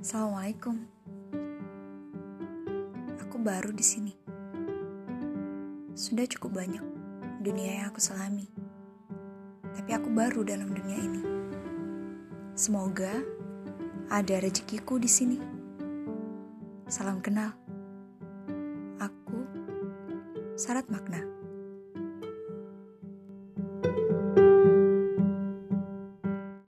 Assalamualaikum. Aku baru di sini. Sudah cukup banyak dunia yang aku selami. Tapi aku baru dalam dunia ini. Semoga ada rezekiku di sini. Salam kenal. Aku syarat makna.